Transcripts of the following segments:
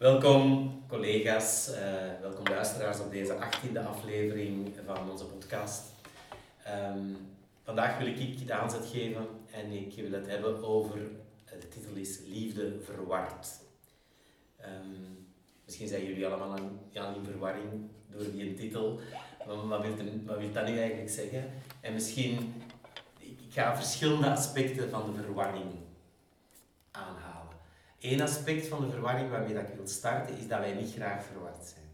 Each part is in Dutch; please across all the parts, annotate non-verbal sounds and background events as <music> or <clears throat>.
Welkom collega's, uh, welkom luisteraars op deze achttiende aflevering van onze podcast. Um, vandaag wil ik de aanzet geven en ik wil het hebben over, de titel is Liefde verward. Um, misschien zijn jullie allemaal ja, in verwarring door die titel, maar wat wil, wat wil dat nu eigenlijk zeggen? En misschien, ik ga verschillende aspecten van de verwarring aanhalen. Eén aspect van de verwarring waarmee dat ik wil starten is dat wij niet graag verward zijn.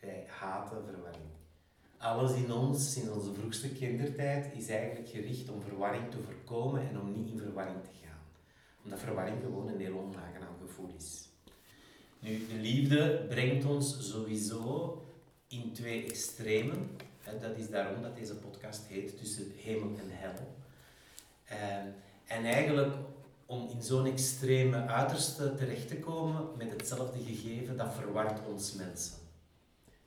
Wij haten verwarring. Alles in ons, in onze vroegste kindertijd, is eigenlijk gericht om verwarring te voorkomen en om niet in verwarring te gaan. Omdat verwarring gewoon een heel onaangenaam gevoel is. Nu, de liefde brengt ons sowieso in twee extremen. Dat is daarom dat deze podcast heet Tussen Hemel en Hel. En eigenlijk om in zo'n extreme uiterste terecht te komen met hetzelfde gegeven, dat verward ons mensen.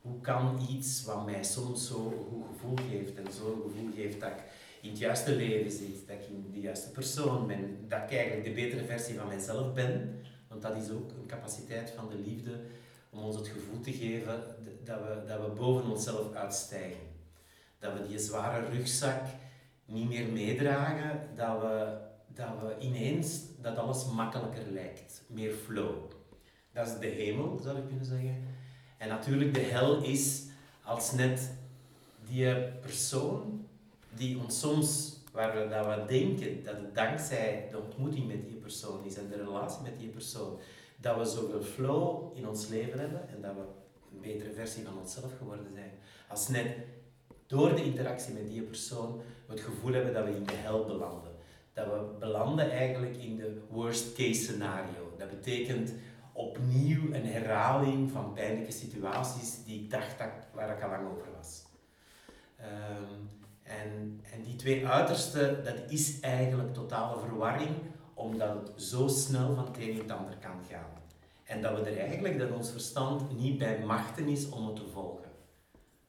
Hoe kan iets wat mij soms zo een goed gevoel geeft en zo'n gevoel geeft dat ik in het juiste leven zit, dat ik in de juiste persoon ben, dat ik eigenlijk de betere versie van mijzelf ben, want dat is ook een capaciteit van de liefde om ons het gevoel te geven dat we, dat we boven onszelf uitstijgen. Dat we die zware rugzak niet meer meedragen, dat we dat we ineens, dat alles makkelijker lijkt. Meer flow. Dat is de hemel, zou ik kunnen zeggen. En natuurlijk, de hel is als net die persoon die ons soms, waar we, dat we denken dat het dankzij de ontmoeting met die persoon is en de relatie met die persoon, dat we zoveel flow in ons leven hebben en dat we een betere versie van onszelf geworden zijn. Als net door de interactie met die persoon we het gevoel hebben dat we in de hel belanden dat we belanden eigenlijk in de worst case scenario. Dat betekent opnieuw een herhaling van pijnlijke situaties die ik dacht dat, waar ik al lang over was. Ehm, en, en die twee uitersten, dat is eigenlijk totale verwarring, omdat het zo snel van het een in het ander kan gaan. En dat we er eigenlijk, dat ons verstand niet bij machten is om het te volgen.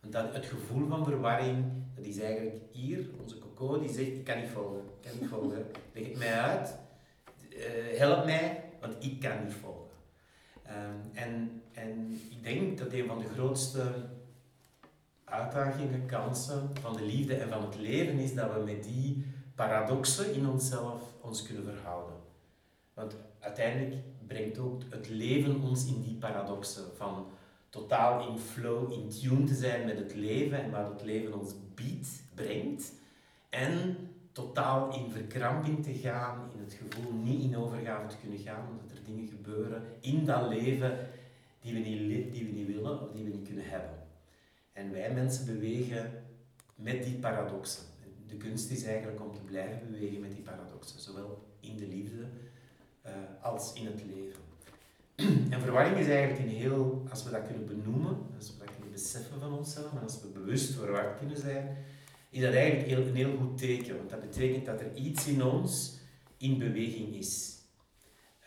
Want dat, het gevoel van verwarring, dat is eigenlijk hier, onze coco, die zegt, ik kan niet volgen, ik kan niet volgen. Leg mij uit, uh, help mij, want ik kan niet volgen. Um, en, en ik denk dat een van de grootste uitdagingen, kansen van de liefde en van het leven is dat we met die paradoxen in onszelf ons kunnen verhouden. Want uiteindelijk brengt ook het leven ons in die paradoxen van totaal in flow, in tune te zijn met het leven en wat het leven ons biedt, brengt. En totaal in verkramping te gaan, in het gevoel niet in overgave te kunnen gaan, omdat er dingen gebeuren in dat leven die we niet, die we niet willen of die we niet kunnen hebben. En wij mensen bewegen met die paradoxen. De kunst is eigenlijk om te blijven bewegen met die paradoxen, zowel in de liefde uh, als in het leven. <clears throat> En verwarring is eigenlijk een heel, als we dat kunnen benoemen, als we dat kunnen beseffen van onszelf, en als we bewust verward kunnen zijn, is dat eigenlijk een heel goed teken. Want dat betekent dat er iets in ons in beweging is.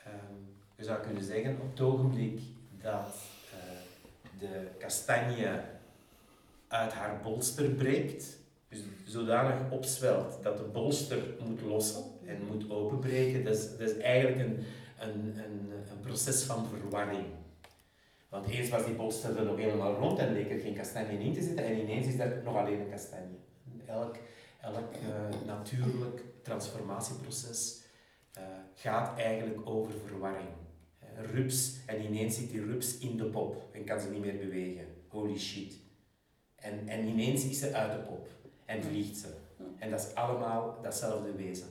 Um, je zou kunnen zeggen, op het ogenblik dat uh, de kastanje uit haar bolster breekt, dus zodanig opzwelt dat de bolster moet lossen en moet openbreken, dat is, dat is eigenlijk een, een, een, een proces van verwarring. Want eens was die bolster er nog helemaal rond en leek er geen kastanje in te zitten en ineens is er nog alleen een kastanje. Elk, elk uh, natuurlijk transformatieproces uh, gaat eigenlijk over verwarring. Uh, rups, en ineens zit die rups in de pop en kan ze niet meer bewegen. Holy shit. En, en ineens is ze uit de pop en vliegt ze. En dat is allemaal datzelfde wezen.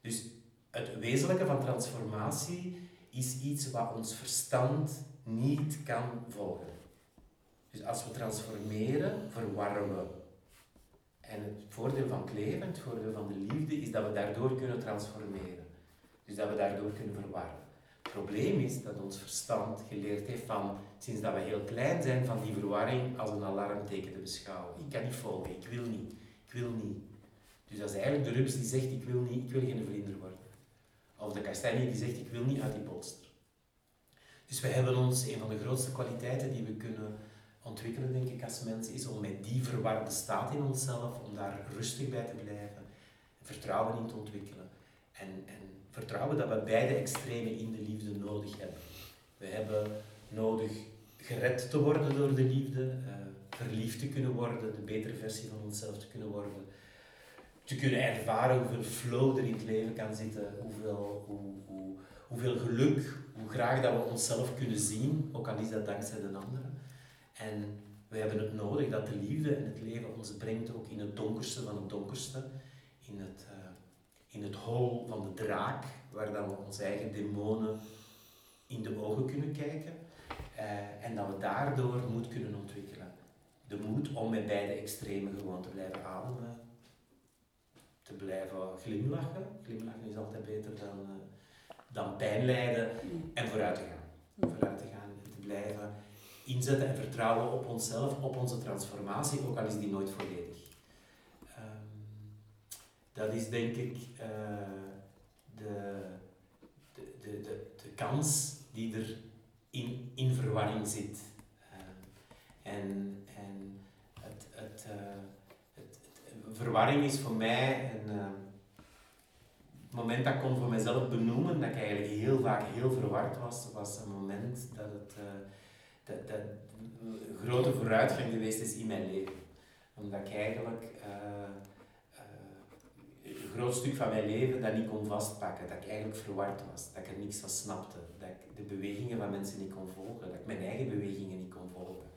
Dus het wezenlijke van transformatie is iets wat ons verstand niet kan volgen. Dus als we transformeren, verwarren we. En het voordeel van het leven, het voordeel van de liefde, is dat we daardoor kunnen transformeren. Dus dat we daardoor kunnen verwarren. Het probleem is dat ons verstand geleerd heeft van, sinds dat we heel klein zijn, van die verwarring als een alarmteken te beschouwen. Ik kan niet volgen, ik wil niet, ik wil niet. Dus dat is eigenlijk de rups die zegt, ik wil niet, ik wil geen vlinder worden. Of de kastanje die zegt, ik wil niet uit die bolster. Dus we hebben ons, een van de grootste kwaliteiten die we kunnen ontwikkelen, denk ik, als mens, is om met die verwarde staat in onszelf, om daar rustig bij te blijven, vertrouwen in te ontwikkelen. En, en vertrouwen dat we beide extremen in de liefde nodig hebben. We hebben nodig gered te worden door de liefde, uh, verliefd te kunnen worden, de betere versie van onszelf te kunnen worden, te kunnen ervaren hoeveel flow er in het leven kan zitten, hoeveel, hoe, hoe, geluk, hoe graag dat we onszelf kunnen zien, ook al is dat dankzij de anderen. En we hebben het nodig dat de liefde en het leven ons brengt ook in het donkerste van het donkerste, in het, uh, in het hol van de draak, waar dan we onze eigen demonen in de ogen kunnen kijken. Uh, en dat we daardoor moed kunnen ontwikkelen. De moed om met beide extremen gewoon te blijven ademen, te blijven glimlachen. Glimlachen is altijd beter dan, uh, dan pijn lijden en vooruit te gaan. Vooruit te gaan en te blijven inzetten en vertrouwen op onszelf, op onze transformatie, ook al is die nooit volledig. Um, dat is denk ik uh, de, de, de, de, kans die er in, in verwarring zit. Uh, en en het, het, uh, het, het, verwarring is voor mij een. Het moment dat ik kon voor mezelf benoemen, dat ik eigenlijk heel vaak heel verward was, was een moment dat het dat, dat een grote vooruitgang geweest is in mijn leven. Omdat ik eigenlijk een groot stuk van mijn leven dat niet kon vastpakken, dat ik eigenlijk verward was, dat ik er niks van snapte, dat ik de bewegingen van mensen niet kon volgen, dat ik mijn eigen bewegingen niet kon volgen,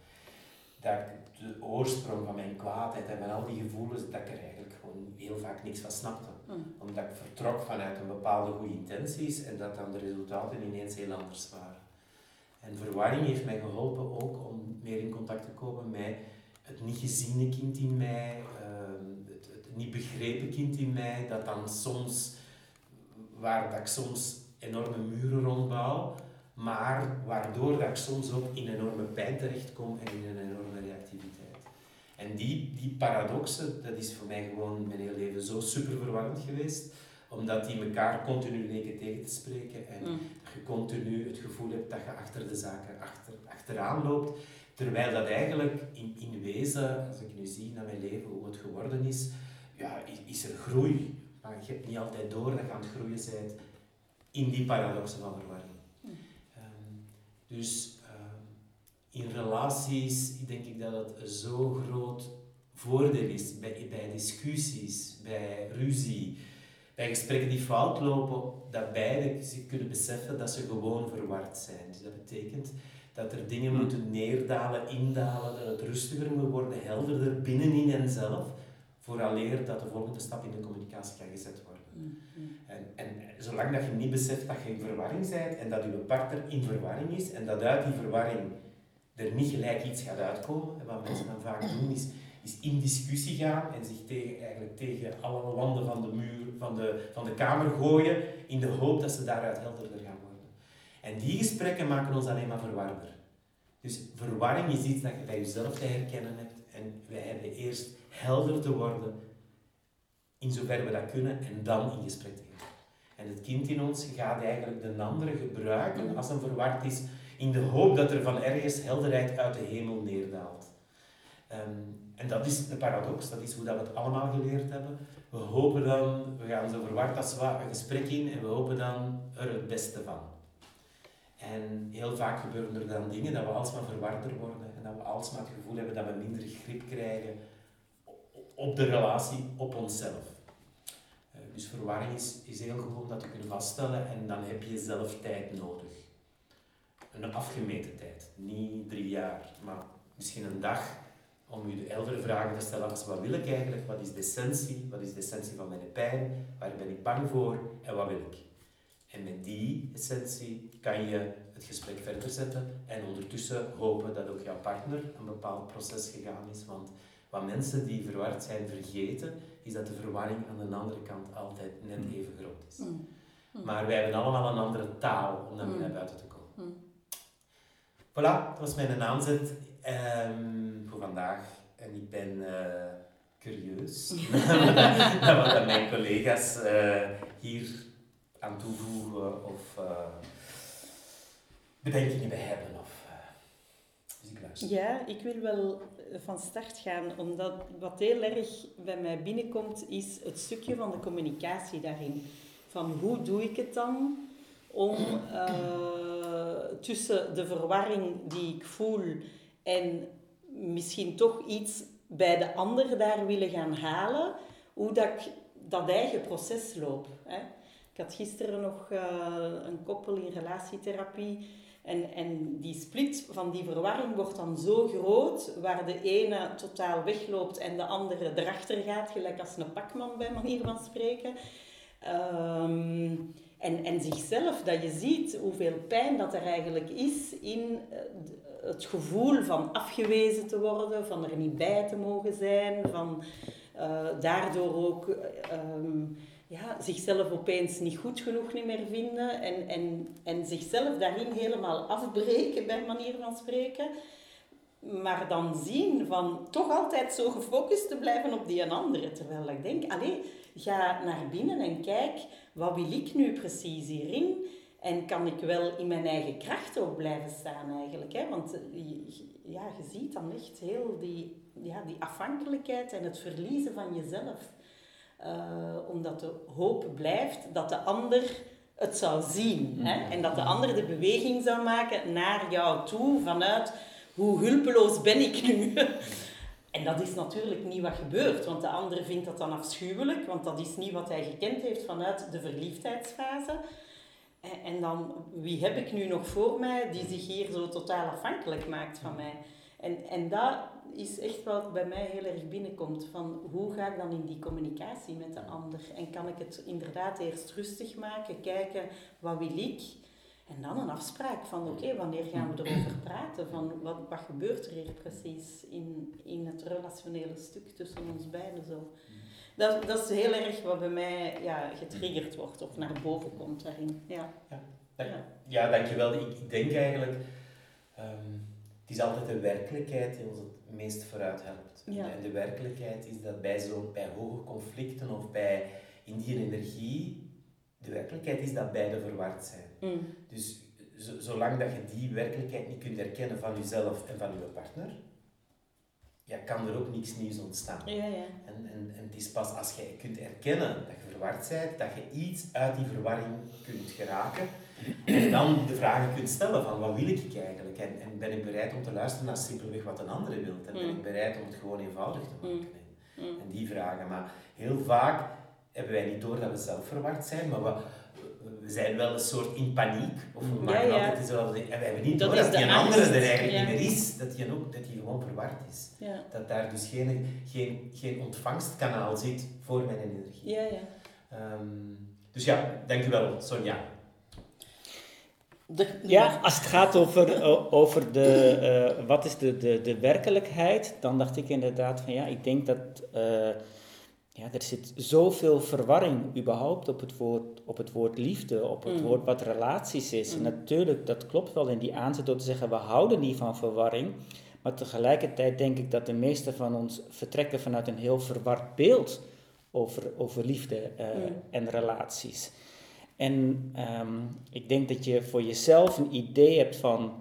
dat ik de oorsprong van mijn kwaadheid en van al die gevoelens, dat ik er eigenlijk gewoon heel vaak niks van snapte. Mm. Omdat ik vertrok vanuit een bepaalde goede intenties en dat dan de resultaten ineens heel anders waren. En verwarring heeft mij geholpen ook om meer in contact te komen met het niet geziene kind in mij, niet begrepen kind in mij, dat dan soms, waar dat ik soms enorme muren rondbouw, maar waardoor dat ik soms ook in enorme pijn terechtkom en in een enorme reactiviteit. En die, die paradoxen, dat is voor mij gewoon mijn hele leven zo super verwarrend geweest, omdat die elkaar continu leken tegen te spreken en mm. Je continu het gevoel hebt dat je achter de zaken achter, achteraan loopt. Terwijl dat eigenlijk in, in wezen, als ik nu zie naar mijn leven, hoe het geworden is, ja, is, er groei. Maar je hebt niet altijd door dat je aan het groeien bent in die paradoxen van verwarring. Um, dus um, in relaties denk ik dat het zo groot voordeel is bij, bij discussies, bij ruzie, bij gesprekken die fout lopen, dat beide kunnen beseffen dat ze gewoon verward zijn. Dus dat betekent dat er dingen moeten neerdalen, indalen, dat het rustiger moet worden, helderder binnenin en zelf vooraleer dat de volgende stap in de communicatie kan gezet worden. Mm-hmm. En, en zolang dat je niet beseft dat je in verwarring bent en dat je partner in verwarring is en dat uit die verwarring er niet gelijk iets gaat uitkomen, en wat mensen dan vaak doen is, is in discussie gaan en zich tegen, eigenlijk tegen alle wanden van de muur, van de, van de kamer gooien, in de hoop dat ze daaruit helderder gaan worden. En die gesprekken maken ons alleen maar verwarder. Dus verwarring is iets dat je bij jezelf te herkennen hebt en wij hebben eerst helder te worden, in zover we dat kunnen, en dan in gesprek te gaan. En het kind in ons gaat eigenlijk de andere gebruiken als een verward is, in de hoop dat er van ergens helderheid uit de hemel neerdaalt. Um, en dat is de paradox, dat is hoe dat we het allemaal geleerd hebben. We hopen dan, we gaan zo verward als een gesprek in en we hopen dan er het beste van. En heel vaak gebeuren er dan dingen dat we alsmaar verwarder worden en dat we alsmaar het gevoel hebben dat we minder grip krijgen op de relatie, op onszelf. Uh, dus verwarring is, is heel om dat te kunnen vaststellen en dan heb je zelf tijd nodig. Een afgemeten tijd, niet drie jaar, maar misschien een dag om je de eldere vragen te stellen als wat wil ik eigenlijk, wat is de essentie, wat is de essentie van mijn pijn, waar ben ik bang voor en wat wil ik. En met die essentie kan je het gesprek verder zetten en ondertussen hopen dat ook jouw partner een bepaald proces gegaan is. Want wat mensen die verward zijn vergeten, is dat de verwarring aan de andere kant altijd net mm. even groot is. Mm. Mm. Maar wij hebben allemaal een andere taal om daarmee naar buiten te komen. Voilà, dat was mijn aanzet um, voor vandaag. En ik ben uh, curieus <laughs> <laughs> naar wat mijn collega's uh, hier aan toevoegen of uh, bedenkingen bij hebben. Of, dus ik luister. Ja, ik wil wel van start gaan, omdat wat heel erg bij mij binnenkomt, is het stukje van de communicatie daarin. Van hoe doe ik het dan om tussen de verwarring die ik voel en misschien toch iets bij de ander daar willen gaan halen, hoe dat ik dat eigen proces loop. Hè. Ik had gisteren nog uh, een koppel in relatietherapie en, en die split van die verwarring wordt dan zo groot, waar de ene totaal wegloopt en de andere erachter gaat, gelijk als een pakman bij manier van spreken. Um, en, en zichzelf, dat je ziet hoeveel pijn dat er eigenlijk is in eh, het gevoel van afgewezen te worden, van er niet bij te mogen zijn, van uh, daardoor ook um, ja, zichzelf opeens niet goed genoeg niet meer vinden en, en, en zichzelf daarin helemaal afbreken, bij manier van spreken. Maar dan zien van toch altijd zo gefocust te blijven op die en andere. Terwijl ik denk, allee, ga naar binnen en kijk, wat wil ik nu precies hierin? En kan ik wel in mijn eigen kracht ook blijven staan eigenlijk? Hè? Want ja, je ziet dan echt heel die, ja, die afhankelijkheid en het verliezen van jezelf. Uh, omdat de hoop blijft dat de ander het zou zien. Hè? Mm-hmm. En dat de ander de beweging zou maken naar jou toe vanuit hoe hulpeloos ben ik nu. <laughs> en dat is natuurlijk niet wat gebeurt, want de ander vindt dat dan afschuwelijk, want dat is niet wat hij gekend heeft vanuit de verliefdheidsfase. En dan, wie heb ik nu nog voor mij die zich hier zo totaal afhankelijk maakt van mij? En, en dat is echt wat bij mij heel erg binnenkomt. Van hoe ga ik dan in die communicatie met de ander? En kan ik het inderdaad eerst rustig maken, kijken wat wil ik? En dan een afspraak van oké, wanneer gaan we erover praten? Van wat, wat gebeurt er hier precies in, in het relationele stuk tussen ons beiden zo? Dat, dat is heel erg wat bij mij ja, getriggerd wordt of naar boven komt daarin. Ja, ja, ja. ja dankjewel. Ik, ik denk eigenlijk, um, het is altijd de werkelijkheid die ons het meest vooruit helpt. Ja. En de werkelijkheid is dat bij, zo, bij hoge conflicten of bij in die energie, de werkelijkheid is dat beide verward zijn. Mm. Dus zolang dat je die werkelijkheid niet kunt herkennen van jezelf en van je partner, ja, kan er ook niks nieuws ontstaan. Ja, ja. En, en, en het is pas als je kunt erkennen dat je verward bent, dat je iets uit die verwarring kunt geraken en dan de vragen kunt stellen van wat wil ik eigenlijk en, en ben ik bereid om te luisteren naar simpelweg wat een andere wil en ben ik mm. bereid om het gewoon eenvoudig te maken. Mm. En, en die vragen. Maar heel vaak hebben wij niet door dat we zelf verward zijn, maar we, we zijn wel een soort in paniek. Of we maken ja, ja. altijd dezelfde En we hebben niet dat door dat die andere er eigenlijk niet meer is. Dat die, ook, dat die gewoon verward is. Dat daar dus geen, geen, geen ontvangstkanaal zit voor mijn energie. Ja, ja. Um, dus ja, dankjewel Sonja. De, ja, als het gaat over, over de, uh, wat is de, de, de werkelijkheid, dan dacht ik inderdaad van ja, ik denk dat... Uh, ja, er zit zoveel verwarring überhaupt op het woord, op het woord liefde, op het mm. woord wat relaties is. En mm. natuurlijk, dat klopt wel in die aanzet door te zeggen, we houden niet van verwarring. Maar tegelijkertijd denk ik dat de meeste van ons vertrekken vanuit een heel verward beeld over, over liefde uh, en relaties. En um, ik denk dat je voor jezelf een idee hebt van,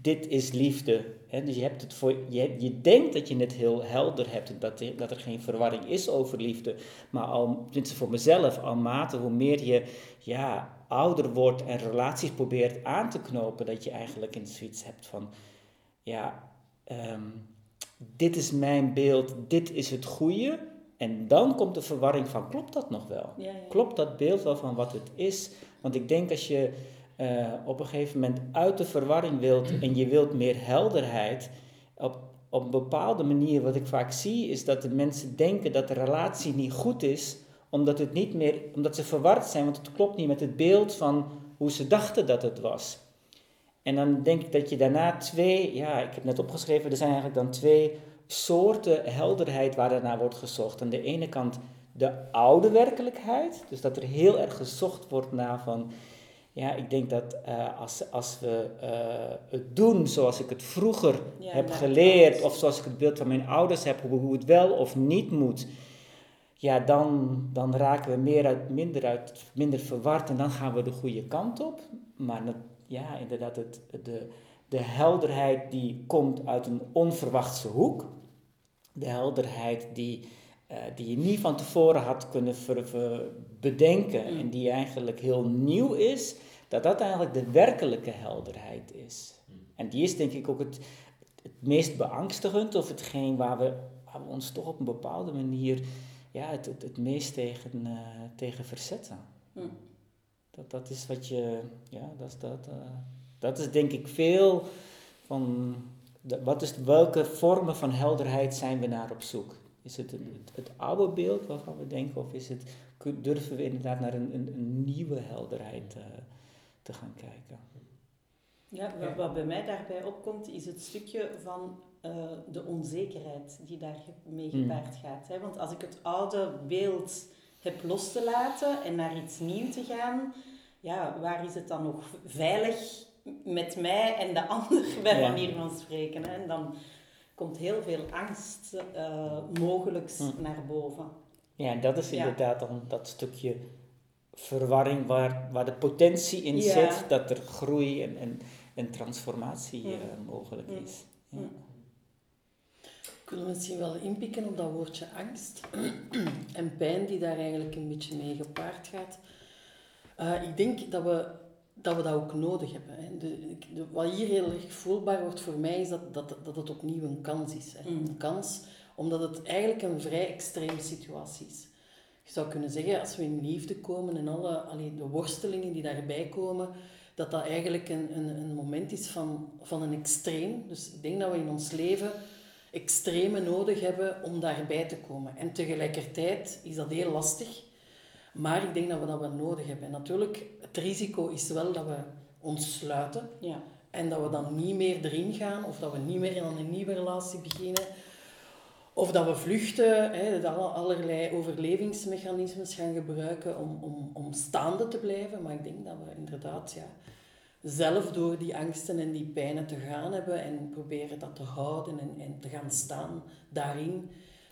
dit is liefde, dus je, hebt het voor, je, je denkt dat je het heel helder hebt, dat er, dat er geen verwarring is over liefde. Maar al, tenminste voor mezelf, al mate hoe meer je ja, ouder wordt en relaties probeert aan te knopen, dat je eigenlijk in zoiets hebt van, ja, ehm, dit is mijn beeld, dit is het goede. En dan komt de verwarring van, klopt dat nog wel? Klopt dat beeld wel van wat het is? Want ik denk als je uh, op een gegeven moment uit de verwarring wilt en je wilt meer helderheid, op, op een bepaalde manier, wat ik vaak zie, is dat de mensen denken dat de relatie niet goed is, omdat, het niet meer, omdat ze verward zijn, want het klopt niet met het beeld van hoe ze dachten dat het was. En dan denk ik dat je daarna twee, ja, ik heb net opgeschreven, er zijn eigenlijk dan twee soorten helderheid waar daarna wordt gezocht. Aan de ene kant de oude werkelijkheid, dus dat er heel erg gezocht wordt naar van ja, ik denk dat uh, als, als we uh, het doen zoals ik het vroeger heb geleerd, of zoals ik het beeld van mijn ouders heb, hoe, hoe het wel of niet moet, ja, dan, dan raken we meer uit, minder, uit, minder verward en dan gaan we de goede kant op. Maar ja, inderdaad, het, de, de helderheid die komt uit een onverwachte hoek, de helderheid die, uh, die je niet van tevoren had kunnen ver, ver bedenken mm. en die eigenlijk heel nieuw is dat dat eigenlijk de werkelijke helderheid is. Hmm. En die is denk ik ook het, het meest beangstigend of hetgeen waar we, waar we ons toch op een bepaalde manier ja, het, het, het meest tegen, uh, tegen verzetten. Hm. Dat, dat is wat je, ja, dat is, dat, uh, dat is denk ik veel van, de, wat is, welke vormen van helderheid zijn we naar op zoek? Is het het, het oude beeld waarvan we denken, of is het, durven we inderdaad naar een, een, een nieuwe helderheid uh, te gaan kijken? Ja, wat, wat, bij mij daarbij opkomt, is het stukje van uh, de onzekerheid die daarmee gepaard gaat. Hè? Want als ik het oude beeld heb los te laten en naar iets nieuws te gaan, ja, waar is het dan nog veilig met mij en de ander, <laughs> bij Ja. manier van spreken? Hè? En dan komt heel veel angst uh, mogelijks Hm. naar boven. Ja, en dat is Ja. inderdaad dan dat stukje verwarring waar, waar de potentie in Ja. zit dat er groei en, en, en transformatie eh, mogelijk is. Ja. Kunnen we misschien wel inpikken op dat woordje angst <clears throat> en pijn die daar eigenlijk een beetje mee gepaard gaat. Uh, ik denk dat we, dat we dat ook nodig hebben. Hè. De, de, wat hier heel erg voelbaar wordt voor mij is dat, dat, dat het opnieuw een kans is. Hè. Mm. Een kans omdat het eigenlijk een vrij extreme situatie is. Je zou kunnen zeggen, als we in liefde komen en alle allee, de worstelingen die daarbij komen, dat dat eigenlijk een, een, een moment is van, van een extreem. Dus ik denk dat we in ons leven extreme nodig hebben om daarbij te komen. En tegelijkertijd is dat heel lastig, maar ik denk dat we dat wel nodig hebben. En natuurlijk, het risico is wel dat we ons sluiten Ja. en dat we dan niet meer erin gaan of dat we niet meer aan een nieuwe relatie beginnen. Of dat we vluchten, hè, dat alle- allerlei overlevingsmechanismes gaan gebruiken om, om, om staande te blijven. Maar ik denk dat we inderdaad ja, zelf door die angsten en die pijnen te gaan hebben en proberen dat te houden en, en te gaan staan daarin.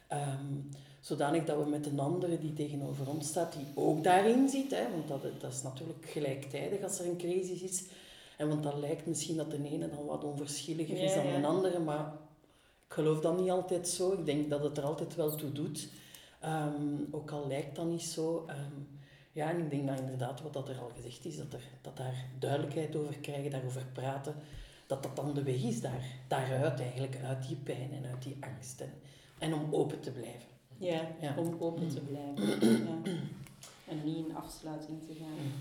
Ehm, zodanig dat we met een andere die tegenover ons staat, die ook daarin zit. Hè, want dat, dat is natuurlijk gelijktijdig als er een crisis is. En want dat lijkt misschien dat de ene dan wat onverschilliger is Ja, dan de andere, maar ik geloof dat niet altijd zo. Ik denk dat het er altijd wel toe doet. Ehm, ook al lijkt dat niet zo. Ehm, ja, en ik denk dat inderdaad, wat dat er al gezegd is, dat, er, dat daar duidelijkheid over krijgen, daarover praten, dat dat dan de weg is daar, daaruit eigenlijk, uit die pijn en uit die angst. En, en om open te blijven. Ja, Ja. om open te blijven. Ja. En niet in afsluiting te gaan.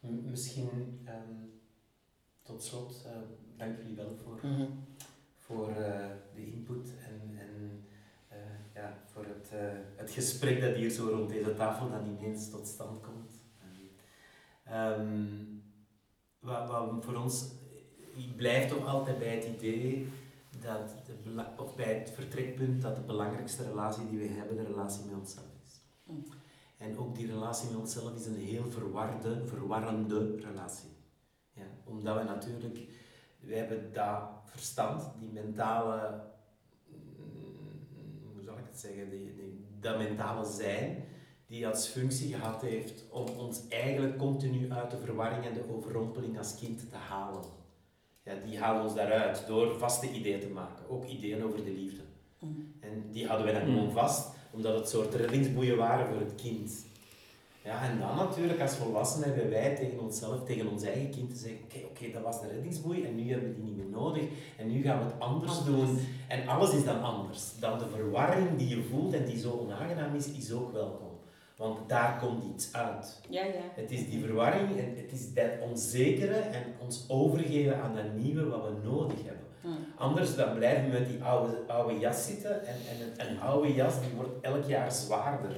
M- Misschien ehm, tot slot, eh, dank jullie wel voor, Mhm. Voor eh, de input en, en eh, ja, voor het, eh, het gesprek dat hier zo rond deze tafel dan ineens tot stand komt. Ehm, wat, wat voor ons, ik blijf toch altijd bij het idee dat, de of bij het vertrekpunt dat de belangrijkste relatie die we hebben de relatie met onszelf is. Mm. En ook die relatie met onszelf is een heel verwarde, verwarrende relatie. Ja, omdat we natuurlijk, we hebben dat verstand, die mentale, mm, hoe zal ik het zeggen, die, die, dat mentale zijn, die als functie gehad heeft om ons eigenlijk continu uit de verwarring en de overrompeling als kind te halen. Ja, die halen ons daaruit door vaste ideeën te maken, ook ideeën over de liefde. Mm. En die hadden wij dan Mm. gewoon vast, omdat het soort reddingsboeien waren voor het kind. Ja, en dan natuurlijk als volwassenen hebben wij tegen onszelf, tegen ons eigen kind te zeggen, oké, oké, dat was de reddingsboei en nu hebben we die niet meer nodig en nu gaan we het anders doen. En alles is dan anders. Dan de verwarring die je voelt en die zo onaangenaam is, is ook welkom. Want daar komt iets uit. Ja, ja. Het is die verwarring en het is dat onzekere en ons overgeven aan dat nieuwe wat we nodig hebben. Mm. Anders dan blijven we met die oude, oude jas zitten en, en een, een oude jas die wordt elk jaar zwaarder.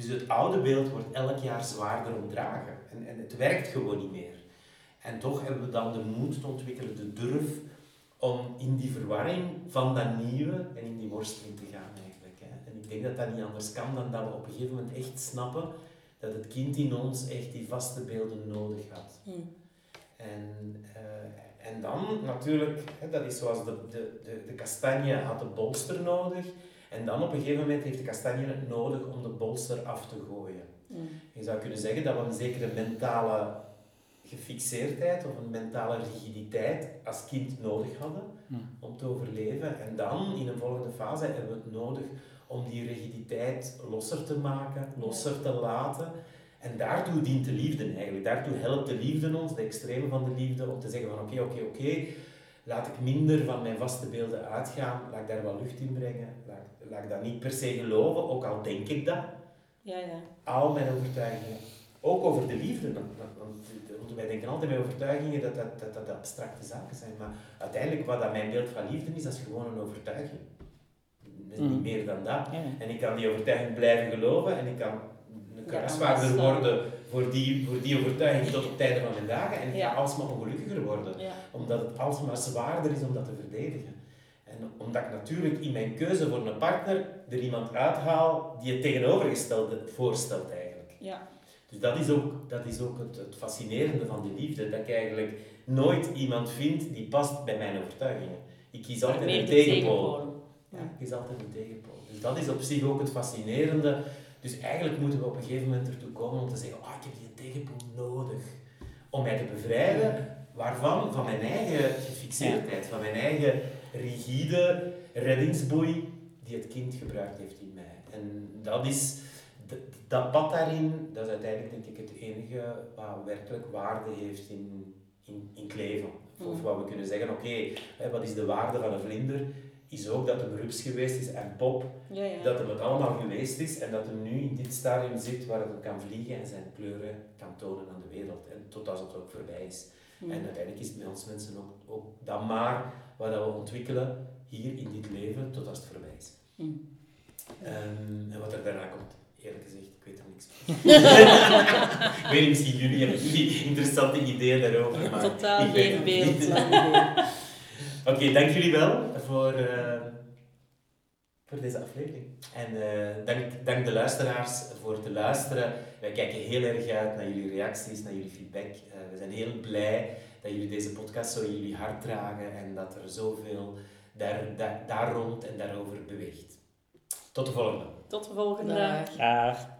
Dus het oude beeld wordt elk jaar zwaarder omdragen en, en het werkt gewoon niet meer. En toch hebben we dan de moed te ontwikkelen, de durf om in die verwarring van dat nieuwe en in die worsteling te gaan eigenlijk. Hè. En ik denk dat dat niet anders kan dan dat we op een gegeven moment echt snappen dat het kind in ons echt die vaste beelden nodig had. Mm. En, eh, en dan natuurlijk, hè, dat is zoals de, de, de, de kastanje had de bolster nodig. En dan op een gegeven moment heeft de kastanje het nodig om de bolster af te gooien. Mm. Je zou kunnen zeggen dat we een zekere mentale gefixeerdheid of een mentale rigiditeit als kind nodig hadden Hm. om te overleven. En dan in een volgende fase hebben we het nodig om die rigiditeit losser te maken, losser te laten. En daartoe dient de liefde eigenlijk. Daartoe helpt de liefde ons, de extreme van de liefde, om te zeggen van oké, oké, oké, laat ik minder van mijn vaste beelden uitgaan, laat ik daar wat lucht in brengen, laat, laat ik dat niet per se geloven, ook al denk ik dat. Ja, ja. Al mijn overtuigingen, ook over de liefde, want, wij denken altijd bij overtuigingen dat dat, dat dat abstracte zaken zijn, maar uiteindelijk wat dat mijn beeld van liefde is, dat is gewoon een overtuiging. Niet Mm. meer dan dat. Ja. En ik kan die overtuiging blijven geloven en ik kan een kruisvaarder worden voor die, voor die overtuiging tot op het einde van mijn dagen. En ik ga alsmaar ongelukkiger worden, omdat het alsmaar zwaarder is om dat te verdedigen. En omdat ik natuurlijk in mijn keuze voor een partner er iemand uithaal die het tegenovergestelde voorstelt eigenlijk. ja. Dus dat is ook, dat is ook het, het fascinerende van de liefde, dat ik eigenlijk nooit iemand vind die past bij mijn overtuigingen. Ik kies altijd een tegenpool. tegenpool. Ja, ik is altijd een tegenpool. Dus dat is op zich ook het fascinerende. Dus eigenlijk moeten we op een gegeven moment ertoe komen om te zeggen, ah, ik heb die tegenpool nodig. Om mij te bevrijden, waarvan? Van mijn eigen gefixeerdheid, van mijn eigen rigide reddingsboei die het kind gebruikt heeft in mij. En dat is, d- dat pad daarin, dat is uiteindelijk denk ik het enige wat werkelijk waarde heeft in, in, in het leven. Of Mm. wat we kunnen zeggen, oké, wat is de waarde van een vlinder? Is ook dat hem rups geweest is en pop, Ja, ja. dat hem het allemaal geweest is en dat hem nu in dit stadium zit waar hij kan vliegen en zijn kleuren kan tonen aan de wereld. En totdat het ook voorbij is. En uiteindelijk is het bij ons mensen ook, ook dat maar wat dat we ontwikkelen hier in dit leven totdat het voorbij is. Ehm, en wat er daarna komt, eerlijk gezegd, ik weet er niks van. <laughs> ik weet niet, misschien jullie hebben jullie interessante ideeën daarover. Maar Totaal geen beeld. <laughs> Oké, dank jullie wel voor, eh, voor deze aflevering. En eh, dank, dank de luisteraars voor het luisteren. Wij kijken heel erg uit naar jullie reacties, naar jullie feedback. Eh, we zijn heel blij dat jullie deze podcast zo in jullie hart dragen en dat er zoveel daar, daar, daar rond en daarover beweegt. Tot de volgende. Tot de volgende. Dag. Dag.